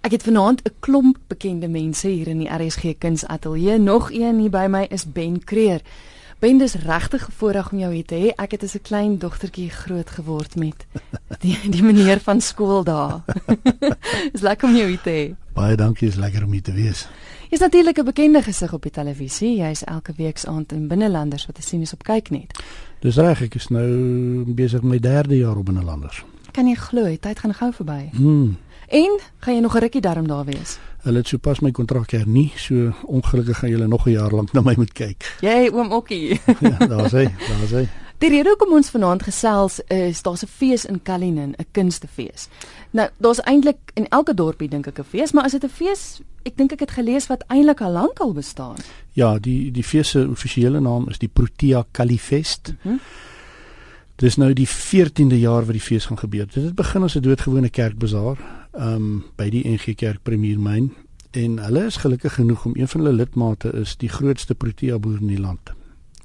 Ek het vanaand 'n klomp bekende mense hier in die RSG Kunsateljee. Nog een hier by my is Ben Creer. Ben, dis regtig voorreg om jou hier te hê. Ek het as 'n klein dogtertjie groot geword met die die meneer van skool daar. Dis lekker om jou hier te hê. Baie dankie, is lekker om hier te wees. Jy's natuurlik 'n bekende gesig op die televisie. Jy's elke week se aand in Binnelanders wat te sien is op kyknet. Dis reg, ek is nou besig met my derde jaar op Binnelanders. Kan jy glo, tyd gaan gou verby. Hmm. En gaan jy nog 'n rukkie daarom daar wees? Hulle het sopas my kontrak hernie, so ongelukkig gaan julle nog 'n jaar lank na my moet kyk. Jy oom Okkie. ja, daar's hy, daar's hy. Die rede hoekom ons vanaand gesels is daar's 'n fees in Cullinan, 'n kunstefees. Nou, daar's eintlik in elke dorpie dink ek 'n fees, maar as dit 'n fees, ek dink ek het gelees wat eintlik al lank al bestaan. Ja, die die fees se offisiële naam is die Protea Kalifest. Mhm. Dis nou die 14de jaar wat die fees gaan gebeur. Dit het begin as 'n doodgewone kerkbazaar, ehm um, by die NG Kerk Premier Myn en hulle is gelukkig genoeg om een van hulle lidmate is die grootste Protea boer in die land.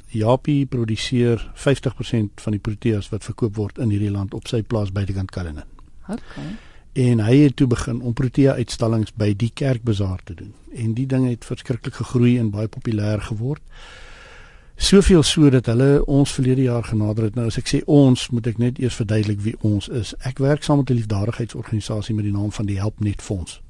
Japie produseer 50% van die proteas wat verkoop word in hierdie land op sy plaas buitekant Cullinan. Okay. En hy het toe begin om protea uitstallings by die kerkbazaar te doen. En die ding het verskriklik gegroei en baie populêr geword. Soveel so dat hulle ons verlede jaar genader het. Nou as ek sê ons, moet ek net eers verduidelik wie ons is. Ek werk saam met 'n liefdadigheidsorganisasie met die naam van die Helpnet Fonds.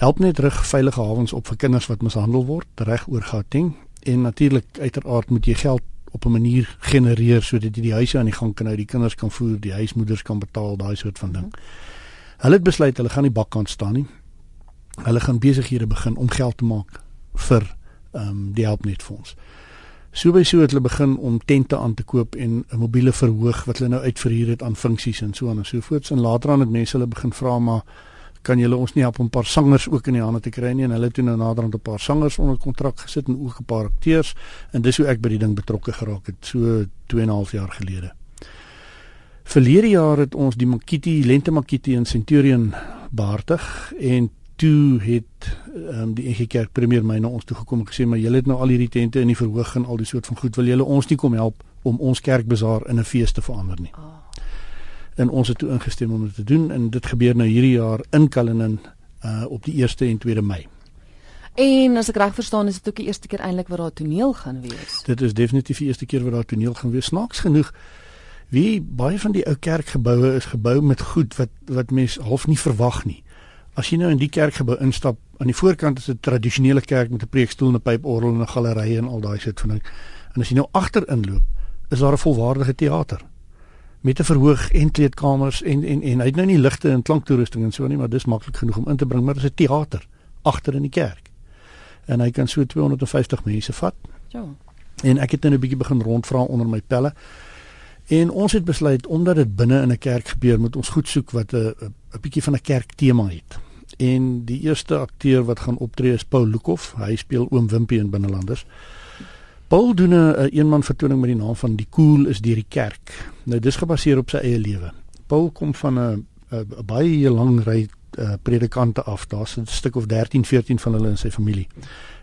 Helpnet rig veilige hawens op vir kinders wat mishandel word reg oor Gauteng en natuurlik uiteraard moet jy geld op 'n manier genereer sodat jy die huise aan die gang kan hou, die kinders kan voer, die huismoeders kan betaal, daai soort van ding. Hulle het besluit hulle gaan nie bakkant staan nie. Hulle gaan besighede begin om geld te maak vir ehm um, die Helpnet Fonds. So by so het hulle begin om tente aan te koop en 'n mobiele verhoog wat hulle nou uitverhuur het aan funksies en so aan en so voort. En later aan het mense hulle begin vra maar kan julle ons nie help om 'n paar sangers ook in die hande te kry nie en hulle toe nou naderhand 'n paar sangers onder kontrak gesit en ook 'n paar akteurs en dis hoe ek by die ding betrokke geraak het so 2 en 'n half jaar gelede. Verlede jaar het ons die Makiti Lente Makiti in Centurion behartig en toe het um, die NG Kerk Premier my na ons toe gekom en gesê maar julle het nou al hierdie tente in die verhoog en al die soort van goed wil julle ons nie kom help om ons kerkbazaar in 'n fees te verander nie. Oh. En ons het toe ingestem om dit te doen en dit gebeur nou hierdie jaar in Cullinan uh op die 1ste en 2de Mei. En as ek reg verstaan, is dit ook die eerste keer eintlik wat daar toneel gaan wees. Dit is definitief die eerste keer wat daar toneel gaan wees. Snaaks genoeg wie baie van die ou kerkgeboue is gebou met goed wat wat mens half nie verwag nie. As jy nou in die kerkgebou instap, aan die voorkant is 'n tradisionele kerk met 'n preekstoel en 'n pyporgel en 'n galery en al daai soort van ding. En as jy nou agterin loop, is daar 'n volwaardige teater met 'n verhoog en kleedkamers en en en hy het nou nie ligte en klanktoerusting en so nie, maar dis maklik genoeg om in te bring, maar dit is 'n teater agter in die kerk. En hy kan so 250 mense vat. Ja. En ek het nou 'n bietjie begin rondvra onder my pelle. En ons het besluit omdat dit binne in 'n kerk gebeur, moet ons goed soek wat 'n 'n bietjie van 'n kerktema het. En die eerste akteur wat gaan optree is Paul Lukhof. Hy speel oom Wimpie in Binnelanders. Paul doen 'n een eenman vertoning met die naam van Die Koel is deur die kerk. Nou dis gebaseer op sy eie lewe. Paul kom van 'n 'n baie lang ry uh, predikante af. Daar's 'n stuk of 13, 14 van hulle in sy familie.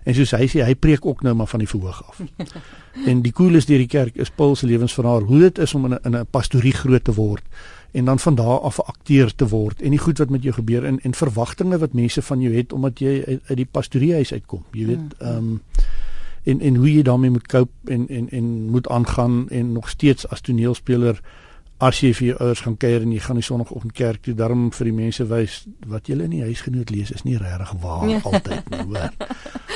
En soos hy sê, hy preek ook nou maar van die verhoog af. en die Koel is deur die kerk is Paul se lewensverhaal hoe dit is om in 'n in 'n pastorie groot te word en dan van daar af 'n akteur te word en die goed wat met jou gebeur en en verwagtinge wat mense van jou het omdat jy uit, uit die pastoriehuis uitkom. Jy weet, ehm um, en en hoe jy daarmee moet cope en en en moet aangaan en nog steeds as toneelspeler as jy vir jou ouers gaan kuier en jy gaan die sonoggend kerk toe daarom vir die mense wys wat jy in die huisgenoot lees is nie regtig waar ja. altyd nie hoor.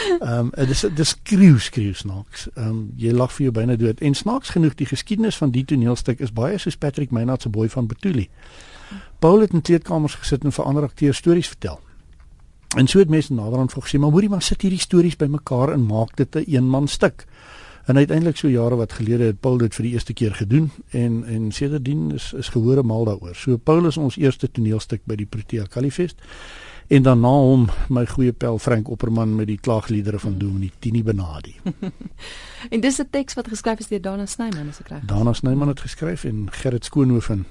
Ehm um, dit is dit skreeu skreeu snaaks. Ehm um, jy lag vir jou byna dood en snaaks genoeg die geskiedenis van die toneelstuk is baie soos Patrick Meinhardt se boy van Betuli. Paul het in kleedkamers gesit en vir ander akteurs stories vertel. En so het mense naderhand vir gesê, maar hoorie maar sit hierdie stories bymekaar en maak dit 'n een eenman stuk. En uiteindelik so jare wat gelede het Paul dit vir die eerste keer gedoen en en sedertdien is is gehore mal daaroor. So Paul is ons eerste toneelstuk by die Protea Kalifest. En dan na hom my goeie pel Frank Opperman met die klaagliedere van Dominee Tini Benadi. en dis 'n teks wat geskryf is deur Dana Snyman as ek reg. Dana Snyman het geskryf en Gerrit Skoonhoven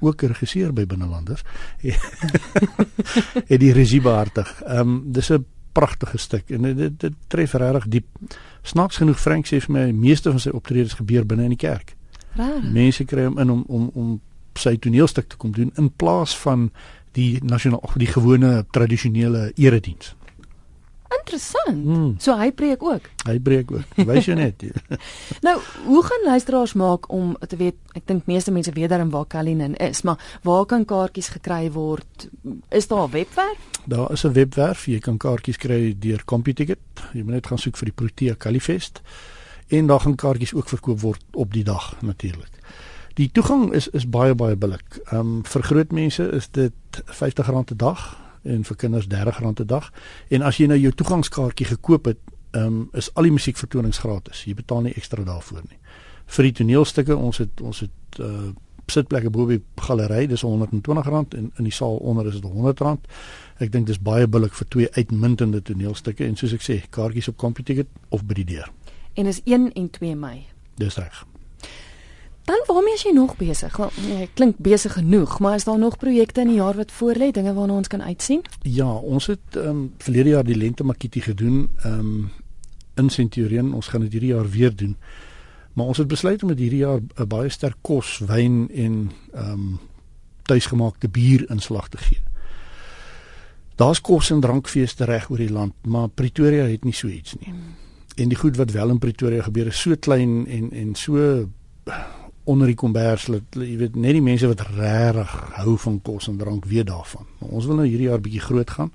ook regisseur by Binnelanders. het die regie behartig. Ehm um, dis 'n pragtige stuk en dit dit tref regtig diep. Snaaks genoeg Frank sê vir my meeste van sy optredes gebeur binne in die kerk. Raar. Mense kry hom in om om om sy toneelstuk te kom doen in plaas van die nasionaal die gewone tradisionele erediens. Interessant. Mm. So hy preek ook. Hy breek ook. Wys jy net. Nou, hoe gaan luisteraars maak om te weet, ek dink meeste mense weet darm waar Kalinin is, maar waar kan kaartjies gekry word? Is daar 'n webwerf? Daar is 'n webwerf, jy kan kaartjies kry deur CompuTicket. Jy moet net gaan soek vir die Protea Kalifest. En daar gaan kaartjies ook verkoop word op die dag natuurlik. Die toegang is is baie baie billik. Ehm um, vir groot mense is dit R50 'n dag en vir kinders R30 'n dag. En as jy nou jou toegangskaartjie gekoop het, um, is al die musiekvertonings gratis. Jy betaal nie ekstra daarvoor nie. Vir die toneelstukke, ons het ons het uh sitplekke bo by galery, dis R120 en in die saal onder is dit R100. Ek dink dis baie billik vir twee uitmuntende toneelstukke en soos ek sê, kaartjies op CompuTicket of by die deur. En is 1 en 2 Mei. Dis reg. Dan waarmee is jy nog besig? Wel, Jy klink besig genoeg, maar is daar nog projekte in die jaar wat voorlê, dinge waarna ons kan uitsien? Ja, ons het ehm um, verlede jaar die lente makiti gedoen ehm um, in Centurion. Ons gaan dit hierdie jaar weer doen. Maar ons het besluit om dit hierdie jaar 'n baie sterk kos, wyn en ehm um, tuisgemaakte bier inslag te gee. Daar's kos en drankfeeste reg oor die land, maar Pretoria het nie so iets nie. En die goed wat wel in Pretoria gebeur is so klein en en so onder die kombers jy weet net die mense wat regtig hou van kos en drank weet daarvan. Maar ons wil nou hierdie jaar bietjie groot gaan.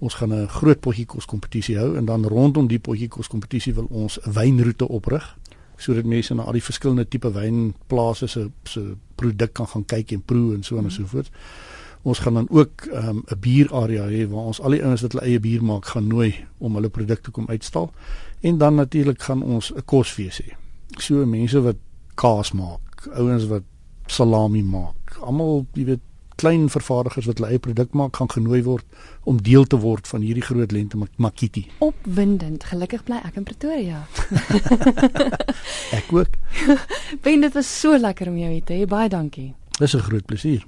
Ons gaan 'n groot potjie kos kompetisie hou en dan rondom die potjie kos kompetisie wil ons 'n wynroete oprig sodat mense na al die verskillende tipe wynplase se se produk kan gaan kyk en proe en so en so voort. Ons gaan dan ook ehm, 'n um, bierarea hê waar ons al die ouens wat hulle eie bier maak gaan nooi om hulle produkte kom uitstal. En dan natuurlik gaan ons 'n kosfees hê. So mense wat kaas maak, ouens wat salami maak, almal, jy weet, klein vervaardigers wat hulle eie produk maak gaan genooi word om deel te word van hierdie groot lente mak- makiti. Opwindend. Gelukkig bly ek in Pretoria. Ek ook. Ben dit was so lekker om jou hier te hê. Baie dankie. Dis 'n groot plesier.